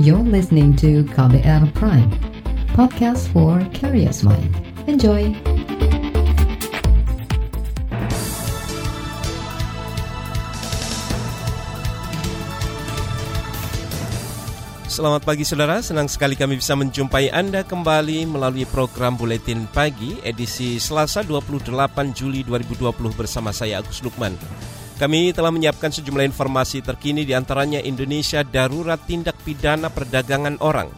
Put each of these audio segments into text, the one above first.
You're listening to KBR Prime, podcast for curious mind. Enjoy! Selamat pagi saudara, senang sekali kami bisa menjumpai Anda kembali melalui program Buletin Pagi edisi Selasa 28 Juli 2020 bersama saya Agus Lukman. Kami telah menyiapkan sejumlah informasi terkini di antaranya Indonesia darurat tindak pidana perdagangan orang.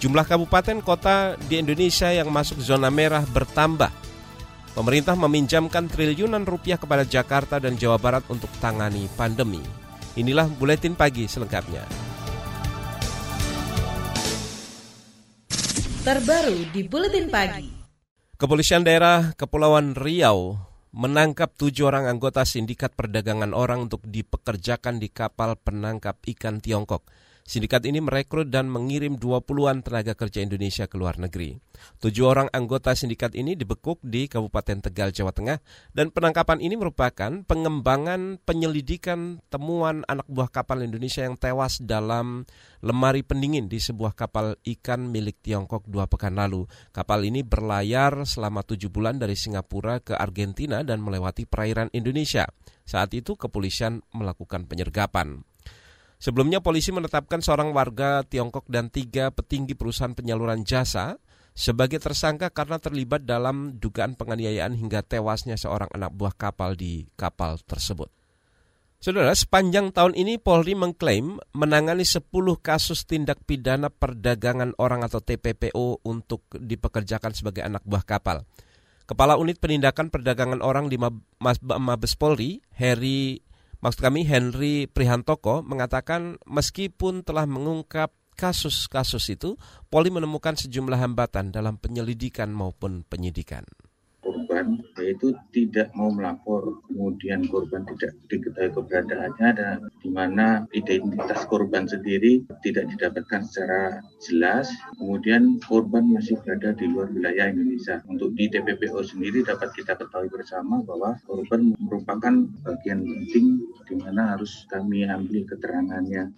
Jumlah kabupaten kota di Indonesia yang masuk zona merah bertambah. Pemerintah meminjamkan triliunan rupiah kepada Jakarta dan Jawa Barat untuk tangani pandemi. Inilah Buletin Pagi selengkapnya. terbaru di Buletin Pagi. Kepolisian daerah Kepulauan Riau menangkap tujuh orang anggota sindikat perdagangan orang untuk dipekerjakan di kapal penangkap ikan Tiongkok. Sindikat ini merekrut dan mengirim 20-an tenaga kerja Indonesia ke luar negeri. Tujuh orang anggota sindikat ini dibekuk di Kabupaten Tegal, Jawa Tengah, dan penangkapan ini merupakan pengembangan penyelidikan temuan anak buah kapal Indonesia yang tewas dalam lemari pendingin di sebuah kapal ikan milik Tiongkok dua pekan lalu. Kapal ini berlayar selama tujuh bulan dari Singapura ke Argentina dan melewati perairan Indonesia. Saat itu kepolisian melakukan penyergapan. Sebelumnya polisi menetapkan seorang warga Tiongkok dan tiga petinggi perusahaan penyaluran jasa sebagai tersangka karena terlibat dalam dugaan penganiayaan hingga tewasnya seorang anak buah kapal di kapal tersebut. Saudara, sepanjang tahun ini Polri mengklaim menangani 10 kasus tindak pidana perdagangan orang atau TPPO untuk dipekerjakan sebagai anak buah kapal. Kepala Unit Penindakan Perdagangan Orang di Mabes Polri, Heri Maksud kami Henry Prihantoko mengatakan meskipun telah mengungkap kasus-kasus itu, Polri menemukan sejumlah hambatan dalam penyelidikan maupun penyidikan korban yaitu tidak mau melapor kemudian korban tidak diketahui keberadaannya dan di mana identitas korban sendiri tidak didapatkan secara jelas. Kemudian korban masih berada di luar wilayah Indonesia. Untuk di TPPO sendiri dapat kita ketahui bersama bahwa korban merupakan bagian penting di mana harus kami ambil keterangannya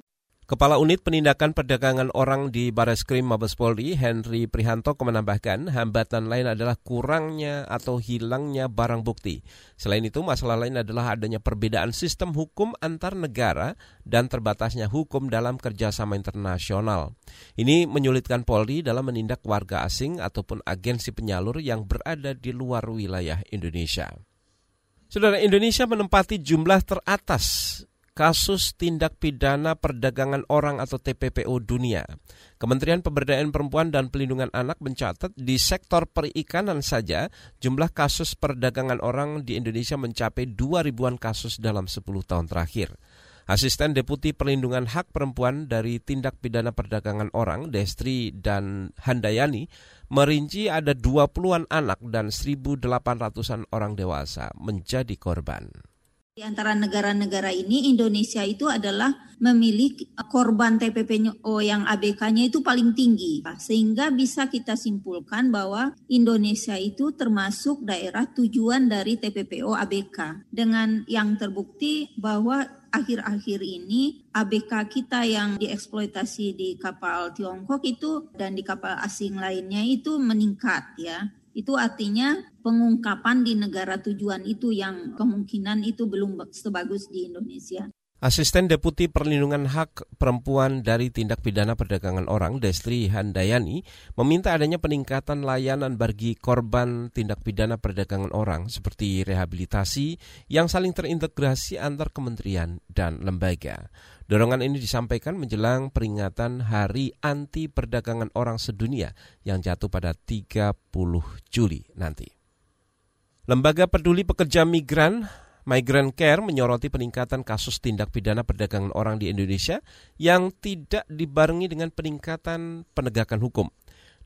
Kepala Unit Penindakan Perdagangan Orang di Bareskrim Mabes Polri, Henry Prihanto, menambahkan hambatan lain adalah kurangnya atau hilangnya barang bukti. Selain itu, masalah lain adalah adanya perbedaan sistem hukum antar negara dan terbatasnya hukum dalam kerjasama internasional. Ini menyulitkan Polri dalam menindak warga asing ataupun agensi penyalur yang berada di luar wilayah Indonesia. Saudara Indonesia menempati jumlah teratas kasus tindak pidana perdagangan orang atau TPPO dunia. Kementerian Pemberdayaan Perempuan dan Pelindungan Anak mencatat di sektor perikanan saja jumlah kasus perdagangan orang di Indonesia mencapai 2 ribuan kasus dalam 10 tahun terakhir. Asisten Deputi Perlindungan Hak Perempuan dari Tindak Pidana Perdagangan Orang, Destri dan Handayani, merinci ada 20-an anak dan 1.800-an orang dewasa menjadi korban. Di antara negara-negara ini Indonesia itu adalah memiliki korban TPPO yang ABK-nya itu paling tinggi. Sehingga bisa kita simpulkan bahwa Indonesia itu termasuk daerah tujuan dari TPPO ABK. Dengan yang terbukti bahwa akhir-akhir ini ABK kita yang dieksploitasi di kapal Tiongkok itu dan di kapal asing lainnya itu meningkat ya. Itu artinya pengungkapan di negara tujuan itu yang kemungkinan itu belum sebagus di Indonesia. Asisten Deputi Perlindungan Hak Perempuan dari Tindak Pidana Perdagangan Orang, Destri Handayani, meminta adanya peningkatan layanan bagi korban tindak pidana perdagangan orang seperti rehabilitasi yang saling terintegrasi antar kementerian dan lembaga. Dorongan ini disampaikan menjelang peringatan Hari Anti Perdagangan Orang Sedunia yang jatuh pada 30 Juli nanti. Lembaga Peduli Pekerja Migran Migrant Care menyoroti peningkatan kasus tindak pidana perdagangan orang di Indonesia yang tidak dibarengi dengan peningkatan penegakan hukum.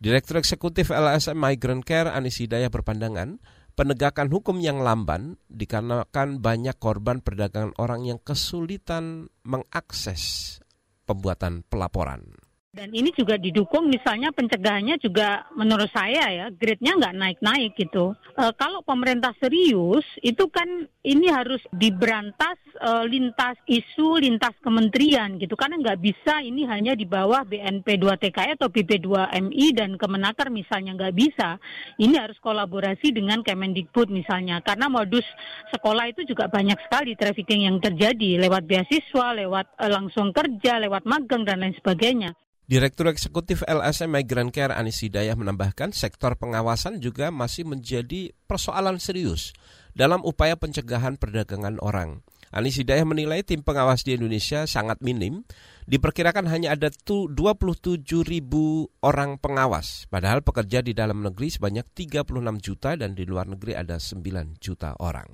Direktur Eksekutif LSM Migrant Care Anis Hidayah berpandangan penegakan hukum yang lamban dikarenakan banyak korban perdagangan orang yang kesulitan mengakses pembuatan pelaporan. Dan ini juga didukung misalnya pencegahannya juga menurut saya ya grade-nya nggak naik-naik gitu. E, kalau pemerintah serius itu kan ini harus diberantas e, lintas isu, lintas kementerian gitu. Karena nggak bisa ini hanya di bawah BNP 2TKI atau BP2MI dan Kemenaker misalnya nggak bisa. Ini harus kolaborasi dengan Kemendikbud misalnya. Karena modus sekolah itu juga banyak sekali trafficking yang terjadi lewat beasiswa, lewat e, langsung kerja, lewat magang dan lain sebagainya. Direktur Eksekutif LSM Migrant Care Anis Hidayah menambahkan sektor pengawasan juga masih menjadi persoalan serius dalam upaya pencegahan perdagangan orang. Anis Hidayah menilai tim pengawas di Indonesia sangat minim, diperkirakan hanya ada 27 ribu orang pengawas, padahal pekerja di dalam negeri sebanyak 36 juta dan di luar negeri ada 9 juta orang.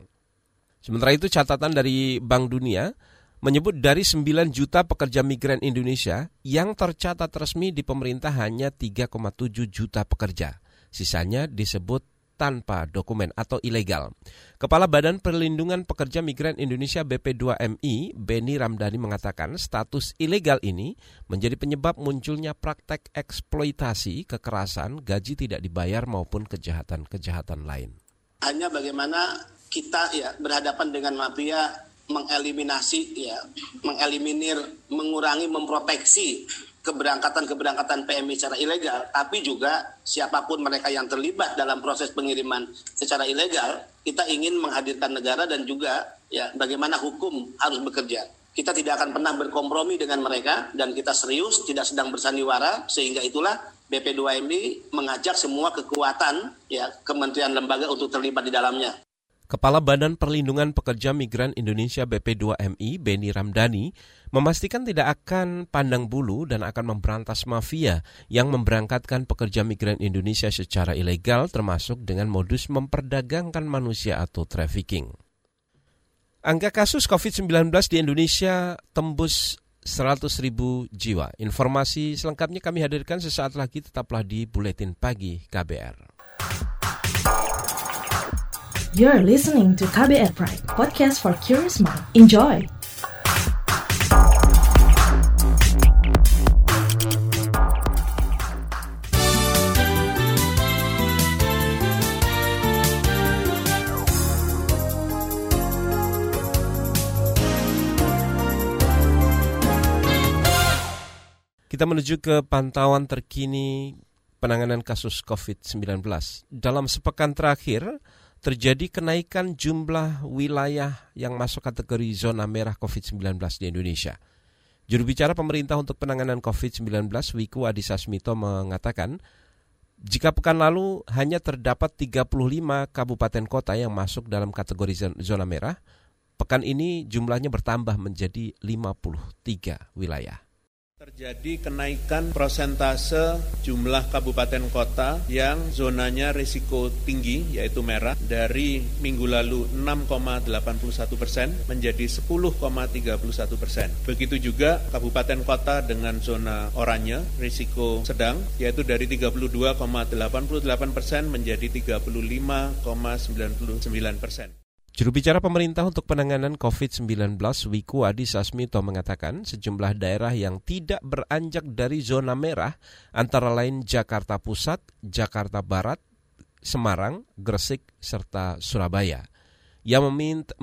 Sementara itu catatan dari Bank Dunia, menyebut dari 9 juta pekerja migran Indonesia yang tercatat resmi di pemerintah hanya 3,7 juta pekerja. Sisanya disebut tanpa dokumen atau ilegal. Kepala Badan Perlindungan Pekerja Migran Indonesia BP2MI, Beni Ramdhani mengatakan status ilegal ini menjadi penyebab munculnya praktek eksploitasi, kekerasan, gaji tidak dibayar maupun kejahatan-kejahatan lain. Hanya bagaimana kita ya berhadapan dengan mafia mengeliminasi ya mengeliminir mengurangi memproteksi keberangkatan-keberangkatan PMI secara ilegal. Tapi juga siapa pun mereka yang terlibat dalam proses pengiriman secara ilegal kita ingin menghadirkan negara dan juga ya bagaimana hukum harus bekerja. Kita tidak akan pernah berkompromi dengan mereka dan kita serius tidak sedang bersandiwara sehingga itulah BP2MI mengajak semua kekuatan ya kementerian lembaga untuk terlibat di dalamnya Kepala Badan Perlindungan Pekerja Migran Indonesia BP2MI, Beni Ramdhani, memastikan tidak akan pandang bulu dan akan memberantas mafia yang memberangkatkan pekerja migran Indonesia secara ilegal termasuk dengan modus memperdagangkan manusia atau trafficking. Angka kasus COVID-19 di Indonesia tembus 100 ribu jiwa. Informasi selengkapnya kami hadirkan sesaat lagi tetaplah di Buletin Pagi KBR. You're listening to KBR Pride, podcast for curious mind. Enjoy! Kita menuju ke pantauan terkini penanganan kasus COVID-19. Dalam sepekan terakhir, terjadi kenaikan jumlah wilayah yang masuk kategori zona merah COVID-19 di Indonesia. Juru bicara pemerintah untuk penanganan COVID-19 Wiku Adhisa Smito mengatakan, jika pekan lalu hanya terdapat 35 kabupaten kota yang masuk dalam kategori zona merah, pekan ini jumlahnya bertambah menjadi 53 wilayah. Terjadi kenaikan prosentase jumlah kabupaten kota yang zonanya risiko tinggi yaitu merah dari minggu lalu 6,81 persen menjadi 10,31 persen. Begitu juga kabupaten kota dengan zona oranye risiko sedang yaitu dari 32,88 persen menjadi 35,99 persen. Juru bicara pemerintah untuk penanganan COVID-19 Wiku Adhisa Smito mengatakan sejumlah daerah yang tidak beranjak dari zona merah antara lain Jakarta Pusat, Jakarta Barat, Semarang, Gresik, serta Surabaya. Ia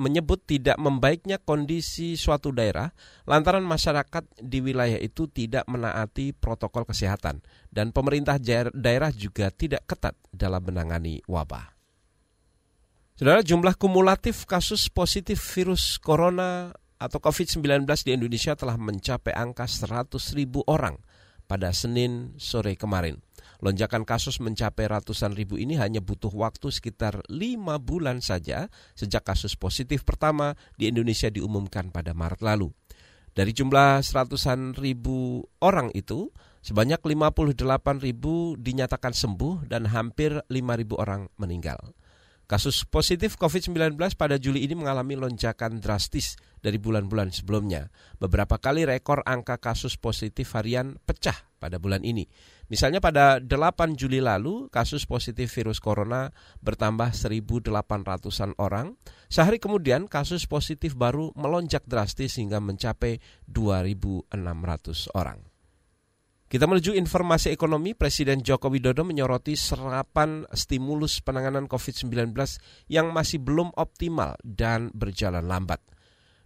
menyebut tidak membaiknya kondisi suatu daerah lantaran masyarakat di wilayah itu tidak menaati protokol kesehatan dan pemerintah daerah juga tidak ketat dalam menangani wabah. Saudara, jumlah kumulatif kasus positif virus corona atau COVID-19 di Indonesia telah mencapai angka 100 ribu orang pada Senin sore kemarin. Lonjakan kasus mencapai ratusan ribu ini hanya butuh waktu sekitar lima bulan saja sejak kasus positif pertama di Indonesia diumumkan pada Maret lalu. Dari jumlah seratusan ribu orang itu, sebanyak 58 ribu dinyatakan sembuh dan hampir 5 ribu orang meninggal. Kasus positif COVID-19 pada Juli ini mengalami lonjakan drastis dari bulan-bulan sebelumnya. Beberapa kali rekor angka kasus positif varian pecah pada bulan ini. Misalnya pada 8 Juli lalu, kasus positif virus corona bertambah 1.800-an orang. Sehari kemudian, kasus positif baru melonjak drastis hingga mencapai 2.600 orang. Kita menuju informasi ekonomi, Presiden Joko Widodo menyoroti serapan stimulus penanganan COVID-19 yang masih belum optimal dan berjalan lambat.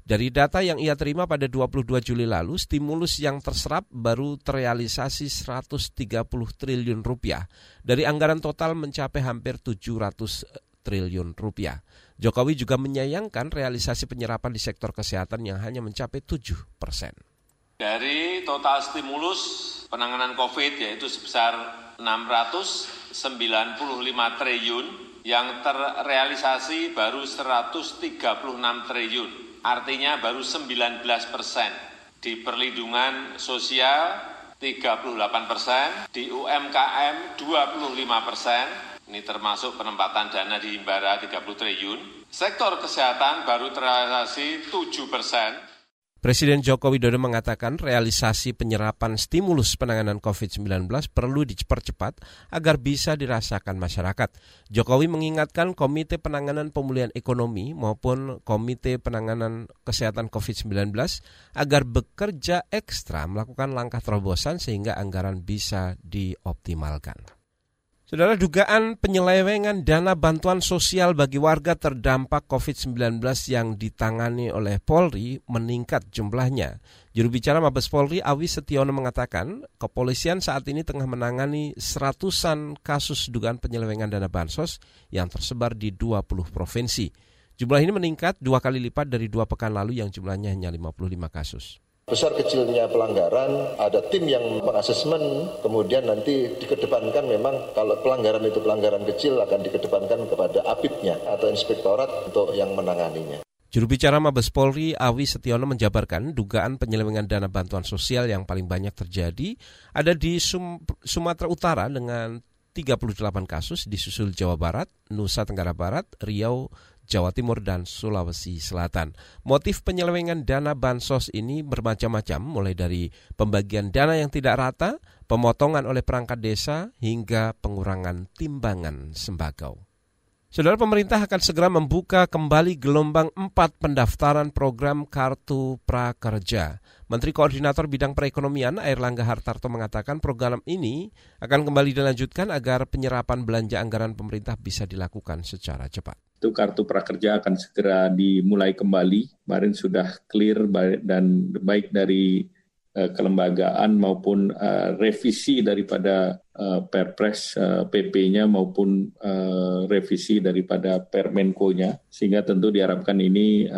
Dari data yang ia terima pada 22 Juli lalu, stimulus yang terserap baru terrealisasi 130 triliun rupiah dari anggaran total mencapai hampir 700 triliun rupiah. Jokowi juga menyayangkan realisasi penyerapan di sektor kesehatan yang hanya mencapai 7 persen. Dari total stimulus penanganan COVID yaitu sebesar 695 triliun yang terrealisasi baru 136 triliun, artinya baru 19 persen. Di perlindungan sosial 38 persen, di UMKM 25 persen, ini termasuk penempatan dana di Himbara 30 triliun. Sektor kesehatan baru terrealisasi 7 persen, Presiden Joko Widodo mengatakan realisasi penyerapan stimulus penanganan COVID-19 perlu dipercepat agar bisa dirasakan masyarakat. Jokowi mengingatkan Komite Penanganan Pemulihan Ekonomi maupun Komite Penanganan Kesehatan COVID-19 agar bekerja ekstra melakukan langkah terobosan sehingga anggaran bisa dioptimalkan. Saudara dugaan penyelewengan dana bantuan sosial bagi warga terdampak COVID-19 yang ditangani oleh Polri meningkat jumlahnya. Juru bicara Mabes Polri Awi Setiono mengatakan, kepolisian saat ini tengah menangani seratusan kasus dugaan penyelewengan dana bansos yang tersebar di 20 provinsi. Jumlah ini meningkat dua kali lipat dari dua pekan lalu yang jumlahnya hanya 55 kasus. Besar kecilnya pelanggaran, ada tim yang mengasesmen, kemudian nanti dikedepankan memang kalau pelanggaran itu pelanggaran kecil akan dikedepankan kepada apipnya atau inspektorat untuk yang menanganinya. Juru bicara Mabes Polri Awi Setiono menjabarkan dugaan penyelewengan dana bantuan sosial yang paling banyak terjadi ada di Sum Sumatera Utara dengan 38 kasus, disusul Jawa Barat, Nusa Tenggara Barat, Riau, Jawa Timur, dan Sulawesi Selatan. Motif penyelewengan dana bansos ini bermacam-macam, mulai dari pembagian dana yang tidak rata, pemotongan oleh perangkat desa, hingga pengurangan timbangan sembako. Saudara pemerintah akan segera membuka kembali gelombang 4 pendaftaran program Kartu Prakerja. Menteri Koordinator Bidang Perekonomian Air Langga Hartarto mengatakan program ini akan kembali dilanjutkan agar penyerapan belanja anggaran pemerintah bisa dilakukan secara cepat itu kartu prakerja akan segera dimulai kembali. Kemarin sudah clear dan baik dari kelembagaan maupun uh, revisi daripada uh, Perpres PP-nya maupun revisi daripada Permenko-nya. Sehingga tentu diharapkan ini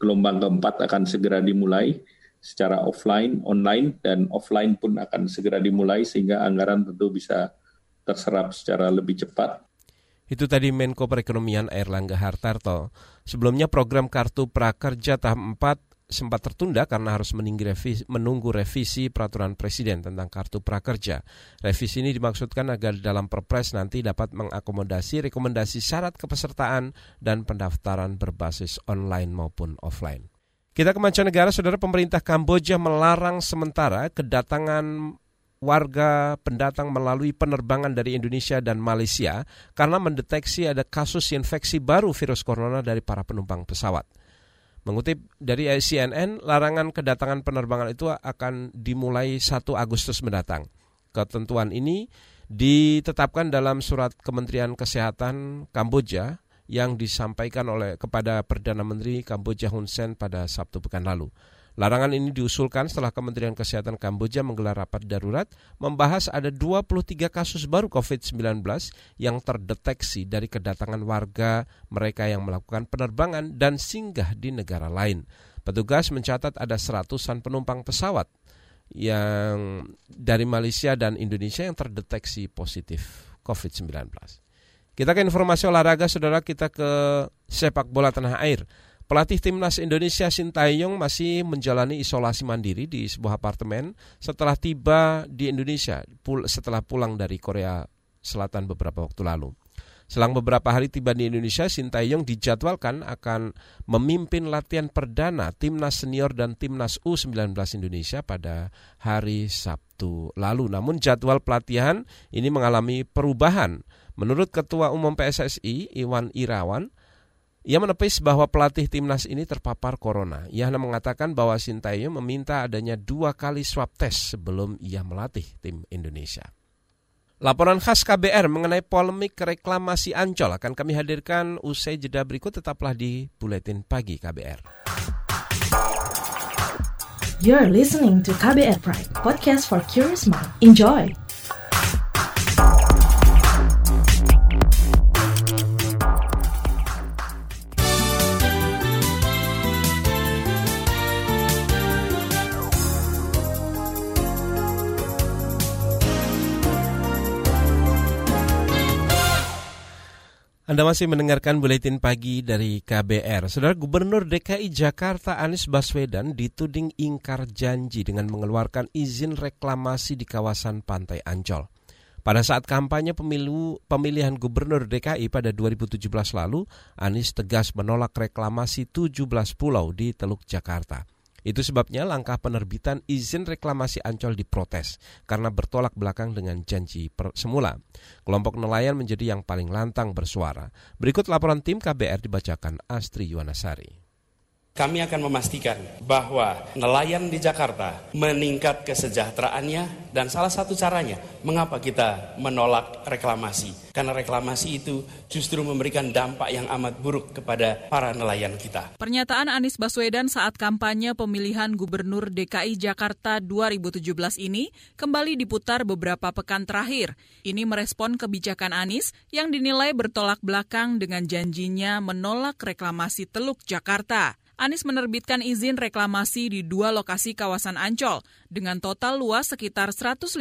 gelombang keempat akan segera dimulai secara offline, online, dan offline pun akan segera dimulai sehingga anggaran tentu bisa terserap secara lebih cepat itu tadi Menko Perekonomian Airlangga Hartarto. Sebelumnya program Kartu Prakerja tahap 4 sempat tertunda karena harus revisi, menunggu revisi peraturan presiden tentang kartu prakerja. Revisi ini dimaksudkan agar dalam perpres nanti dapat mengakomodasi rekomendasi syarat kepesertaan dan pendaftaran berbasis online maupun offline. Kita ke mancanegara, saudara pemerintah Kamboja melarang sementara kedatangan warga pendatang melalui penerbangan dari Indonesia dan Malaysia karena mendeteksi ada kasus infeksi baru virus corona dari para penumpang pesawat. Mengutip dari CNN, larangan kedatangan penerbangan itu akan dimulai 1 Agustus mendatang. Ketentuan ini ditetapkan dalam surat Kementerian Kesehatan Kamboja yang disampaikan oleh kepada Perdana Menteri Kamboja Hun Sen pada Sabtu pekan lalu. Larangan ini diusulkan setelah Kementerian Kesehatan Kamboja menggelar rapat darurat membahas ada 23 kasus baru COVID-19 yang terdeteksi dari kedatangan warga mereka yang melakukan penerbangan dan singgah di negara lain. Petugas mencatat ada seratusan penumpang pesawat yang dari Malaysia dan Indonesia yang terdeteksi positif COVID-19. Kita ke informasi olahraga, saudara kita ke sepak bola tanah air. Pelatih timnas Indonesia Sintayong masih menjalani isolasi mandiri di sebuah apartemen setelah tiba di Indonesia setelah pulang dari Korea Selatan beberapa waktu lalu. Selang beberapa hari tiba di Indonesia, Sintayong dijadwalkan akan memimpin latihan perdana timnas senior dan timnas U19 Indonesia pada hari Sabtu lalu. Namun jadwal pelatihan ini mengalami perubahan. Menurut Ketua Umum PSSI Iwan Irawan, Ia menepis bahwa pelatih timnas ini terpapar corona. Ia mengatakan bahwa Sintayong meminta adanya dua kali swab test sebelum ia melatih tim Indonesia. Laporan khas KBR mengenai polemik reklamasi Ancol akan kami hadirkan usai jeda berikut tetaplah di Buletin Pagi KBR. You're listening to KBR Pride, podcast for curious mind. Enjoy! Anda masih mendengarkan buletin pagi dari KBR. Saudara Gubernur DKI Jakarta Anies Baswedan dituding ingkar janji dengan mengeluarkan izin reklamasi di kawasan Pantai Ancol. Pada saat kampanye pemilu pemilihan gubernur DKI pada 2017 lalu, Anies tegas menolak reklamasi 17 pulau di Teluk Jakarta. Itu sebabnya langkah penerbitan izin reklamasi Ancol diprotes karena bertolak belakang dengan janji semula. Kelompok nelayan menjadi yang paling lantang bersuara. Berikut laporan tim KBR dibacakan Astri Yuwanasari. Kami akan memastikan bahwa nelayan di Jakarta meningkat kesejahteraannya dan salah satu caranya mengapa kita menolak reklamasi. Karena reklamasi itu justru memberikan dampak yang amat buruk kepada para nelayan kita. Pernyataan Anies Baswedan saat kampanye pemilihan Gubernur DKI Jakarta 2017 ini kembali diputar beberapa pekan terakhir. Ini merespon kebijakan Anies yang dinilai bertolak belakang dengan janjinya menolak reklamasi Teluk Jakarta. Anies menerbitkan izin reklamasi di dua lokasi kawasan Ancol dengan total luas sekitar 155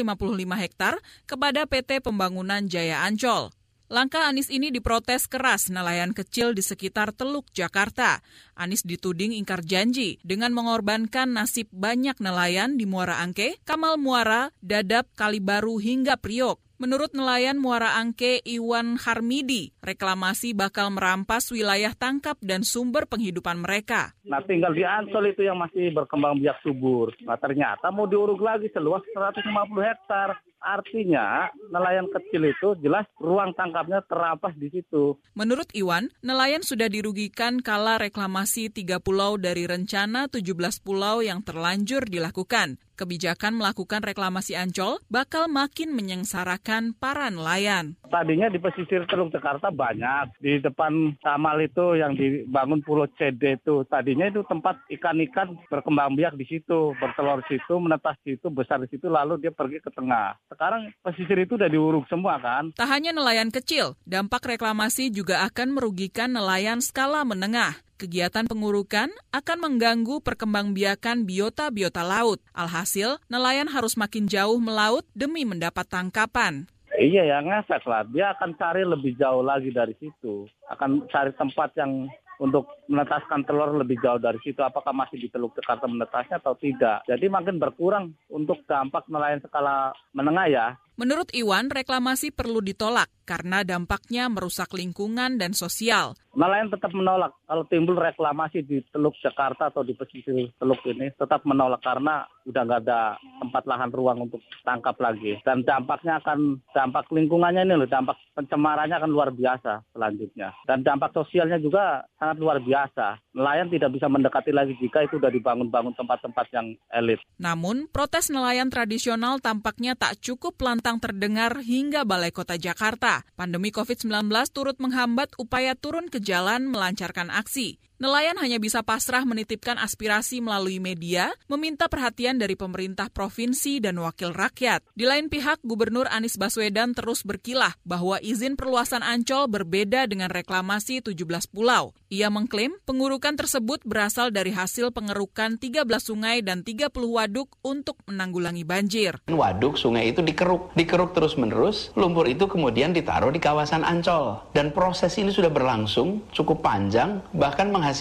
hektar kepada PT Pembangunan Jaya Ancol. Langkah Anies ini diprotes keras nelayan kecil di sekitar Teluk Jakarta. Anies dituding ingkar janji dengan mengorbankan nasib banyak nelayan di Muara Angke, Kamal Muara, Dadap, Kalibaru hingga Priok. Menurut nelayan Muara Angke Iwan Harmidi, reklamasi bakal merampas wilayah tangkap dan sumber penghidupan mereka. Nah tinggal di Ancol itu yang masih berkembang biak subur. Nah ternyata mau diuruk lagi seluas 150 hektar. Artinya nelayan kecil itu jelas ruang tangkapnya terampas di situ. Menurut Iwan, nelayan sudah dirugikan kala reklamasi tiga pulau dari rencana 17 pulau yang terlanjur dilakukan. Kebijakan melakukan reklamasi Ancol bakal makin menyengsarakan para nelayan. Tadinya di pesisir Teluk Jakarta banyak. Di depan Kamal itu yang dibangun Pulau CD itu. Tadinya itu tempat ikan-ikan berkembang biak di situ. Bertelur di situ, menetas di situ, besar di situ, lalu dia pergi ke tengah. Sekarang pesisir itu udah diuruk semua kan. Tak hanya nelayan kecil, dampak reklamasi juga akan merugikan nelayan skala menengah. Kegiatan pengurukan akan mengganggu perkembangbiakan biota-biota laut. Alhasil, nelayan harus makin jauh melaut demi mendapat tangkapan. Iya ya ngefek lah. Dia akan cari lebih jauh lagi dari situ. Akan cari tempat yang untuk menetaskan telur lebih jauh dari situ. Apakah masih di Teluk Jakarta menetasnya atau tidak. Jadi makin berkurang untuk dampak nelayan skala menengah ya. Menurut Iwan, reklamasi perlu ditolak karena dampaknya merusak lingkungan dan sosial. Nelayan tetap menolak kalau timbul reklamasi di Teluk Jakarta atau di pesisir Teluk ini tetap menolak karena udah nggak ada tempat lahan ruang untuk tangkap lagi dan dampaknya akan dampak lingkungannya ini loh dampak pencemarannya akan luar biasa selanjutnya dan dampak sosialnya juga sangat luar biasa. Nelayan tidak bisa mendekati lagi jika itu sudah dibangun-bangun tempat-tempat yang elit. Namun protes nelayan tradisional tampaknya tak cukup lantang terdengar hingga Balai Kota Jakarta. Pandemi COVID-19 turut menghambat upaya turun ke jalan melancarkan aksi. Nelayan hanya bisa pasrah menitipkan aspirasi melalui media, meminta perhatian dari pemerintah provinsi dan wakil rakyat. Di lain pihak, Gubernur Anies Baswedan terus berkilah bahwa izin perluasan Ancol berbeda dengan reklamasi 17 pulau. Ia mengklaim pengurukan tersebut berasal dari hasil pengerukan 13 sungai dan 30 waduk untuk menanggulangi banjir. Waduk sungai itu dikeruk, dikeruk terus-menerus, lumpur itu kemudian ditaruh di kawasan Ancol. Dan proses ini sudah berlangsung cukup panjang, bahkan menghasilkan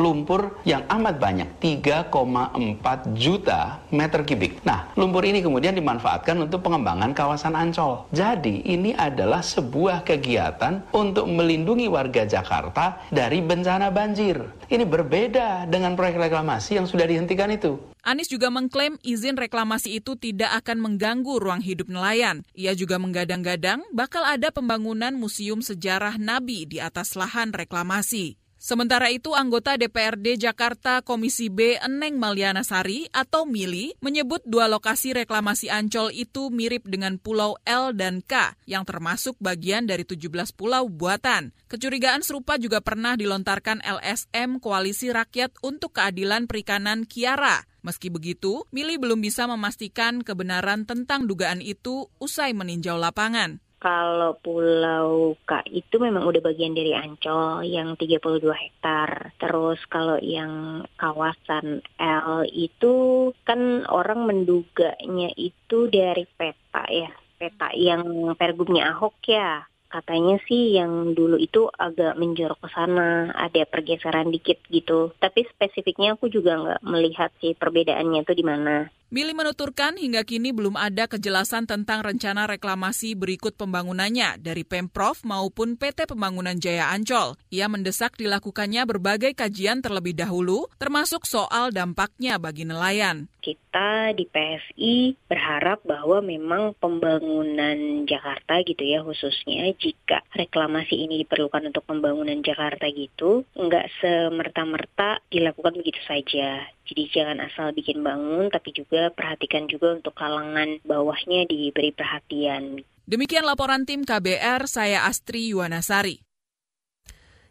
lumpur yang amat banyak, 3,4 juta meter kubik. Nah, lumpur ini kemudian dimanfaatkan untuk pengembangan kawasan Ancol. Jadi, ini adalah sebuah kegiatan untuk melindungi warga Jakarta dari bencana banjir. Ini berbeda dengan proyek reklamasi yang sudah dihentikan itu. Anies juga mengklaim izin reklamasi itu tidak akan mengganggu ruang hidup nelayan. Ia juga menggadang-gadang bakal ada pembangunan museum sejarah Nabi di atas lahan reklamasi. Sementara itu, anggota DPRD Jakarta Komisi B Eneng Maliana Sari atau Mili menyebut dua lokasi reklamasi Ancol itu mirip dengan Pulau L dan K yang termasuk bagian dari 17 pulau buatan. Kecurigaan serupa juga pernah dilontarkan LSM Koalisi Rakyat untuk Keadilan Perikanan Kiara. Meski begitu, Mili belum bisa memastikan kebenaran tentang dugaan itu usai meninjau lapangan. Kalau Pulau K itu memang udah bagian dari Ancol yang 32 hektar. Terus kalau yang kawasan L itu kan orang menduganya itu dari peta ya. Peta yang pergubnya Ahok ya katanya sih yang dulu itu agak menjorok ke sana, ada pergeseran dikit gitu. Tapi spesifiknya aku juga nggak melihat sih perbedaannya itu di mana. Mili menuturkan hingga kini belum ada kejelasan tentang rencana reklamasi berikut pembangunannya dari Pemprov maupun PT Pembangunan Jaya Ancol. Ia mendesak dilakukannya berbagai kajian terlebih dahulu, termasuk soal dampaknya bagi nelayan. Kita di PSI berharap bahwa memang pembangunan Jakarta gitu ya khususnya jika reklamasi ini diperlukan untuk pembangunan Jakarta gitu, nggak semerta-merta dilakukan begitu saja jadi jangan asal bikin bangun, tapi juga perhatikan juga untuk kalangan bawahnya diberi perhatian. Demikian laporan tim KBR, saya Astri Yuwanasari.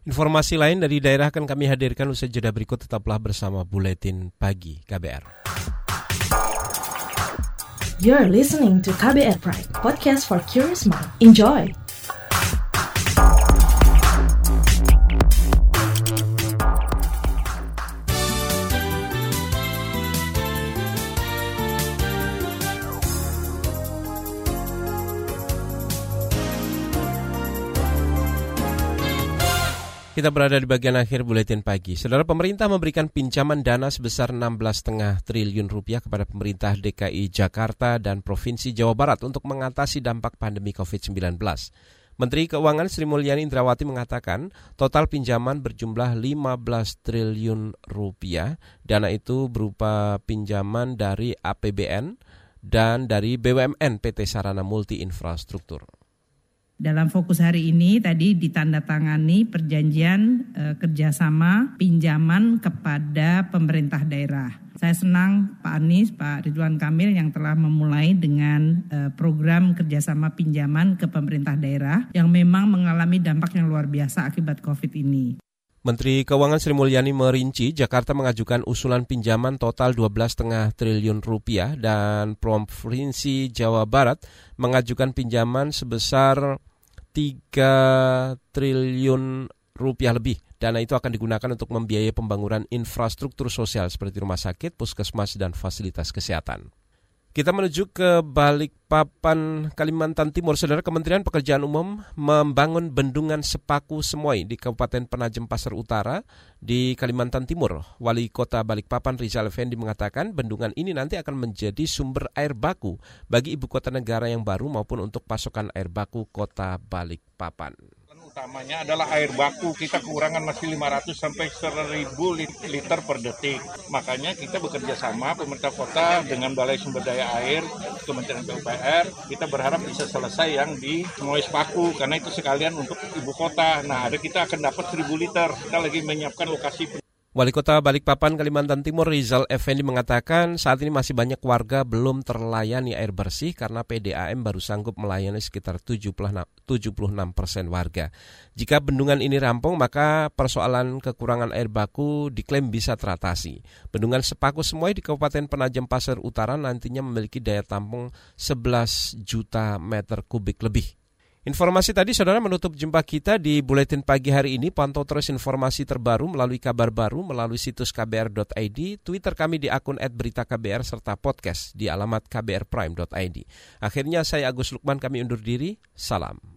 Informasi lain dari daerah akan kami hadirkan usai jeda berikut tetaplah bersama Buletin Pagi KBR. You're listening to KBR Pride, podcast for curious mind. Enjoy! Kita berada di bagian akhir buletin pagi. Saudara pemerintah memberikan pinjaman dana sebesar 16,5 triliun rupiah kepada pemerintah DKI Jakarta dan Provinsi Jawa Barat untuk mengatasi dampak pandemi COVID-19. Menteri Keuangan Sri Mulyani Indrawati mengatakan total pinjaman berjumlah 15 triliun rupiah. Dana itu berupa pinjaman dari APBN dan dari BUMN PT Sarana Multi Infrastruktur. Dalam fokus hari ini tadi ditandatangani perjanjian e, kerjasama pinjaman kepada pemerintah daerah. Saya senang Pak Anies, Pak Ridwan Kamil yang telah memulai dengan e, program kerjasama pinjaman ke pemerintah daerah yang memang mengalami dampak yang luar biasa akibat COVID ini. Menteri Keuangan Sri Mulyani merinci Jakarta mengajukan usulan pinjaman total 12,5 triliun rupiah dan Provinsi Jawa Barat mengajukan pinjaman sebesar 3 triliun rupiah lebih. Dana itu akan digunakan untuk membiayai pembangunan infrastruktur sosial seperti rumah sakit, puskesmas, dan fasilitas kesehatan. Kita menuju ke Balikpapan, Kalimantan Timur. Saudara Kementerian Pekerjaan Umum membangun bendungan Sepaku Semoy di Kabupaten Penajem Pasar Utara di Kalimantan Timur. Wali Kota Balikpapan Rizal Effendi mengatakan bendungan ini nanti akan menjadi sumber air baku bagi ibu kota negara yang baru maupun untuk pasokan air baku kota Balikpapan utamanya adalah air baku. Kita kekurangan masih 500 sampai 1000 liter per detik. Makanya kita bekerja sama pemerintah kota dengan Balai Sumber Daya Air, Kementerian PUPR, kita berharap bisa selesai yang di Mois Paku karena itu sekalian untuk ibu kota. Nah, ada kita akan dapat 1000 liter. Kita lagi menyiapkan lokasi Wali Kota Balikpapan, Kalimantan Timur Rizal Effendi mengatakan saat ini masih banyak warga belum terlayani air bersih karena PDAM baru sanggup melayani sekitar 76 persen warga. Jika bendungan ini rampung, maka persoalan kekurangan air baku diklaim bisa teratasi. Bendungan Sepaku Semuai di Kabupaten Penajam Pasir Utara nantinya memiliki daya tampung 11 juta meter kubik lebih. Informasi tadi saudara menutup jumpa kita di Buletin Pagi hari ini. Pantau terus informasi terbaru melalui kabar baru melalui situs kbr.id, Twitter kami di akun @beritaKBR serta podcast di alamat kbrprime.id. Akhirnya saya Agus Lukman kami undur diri. Salam.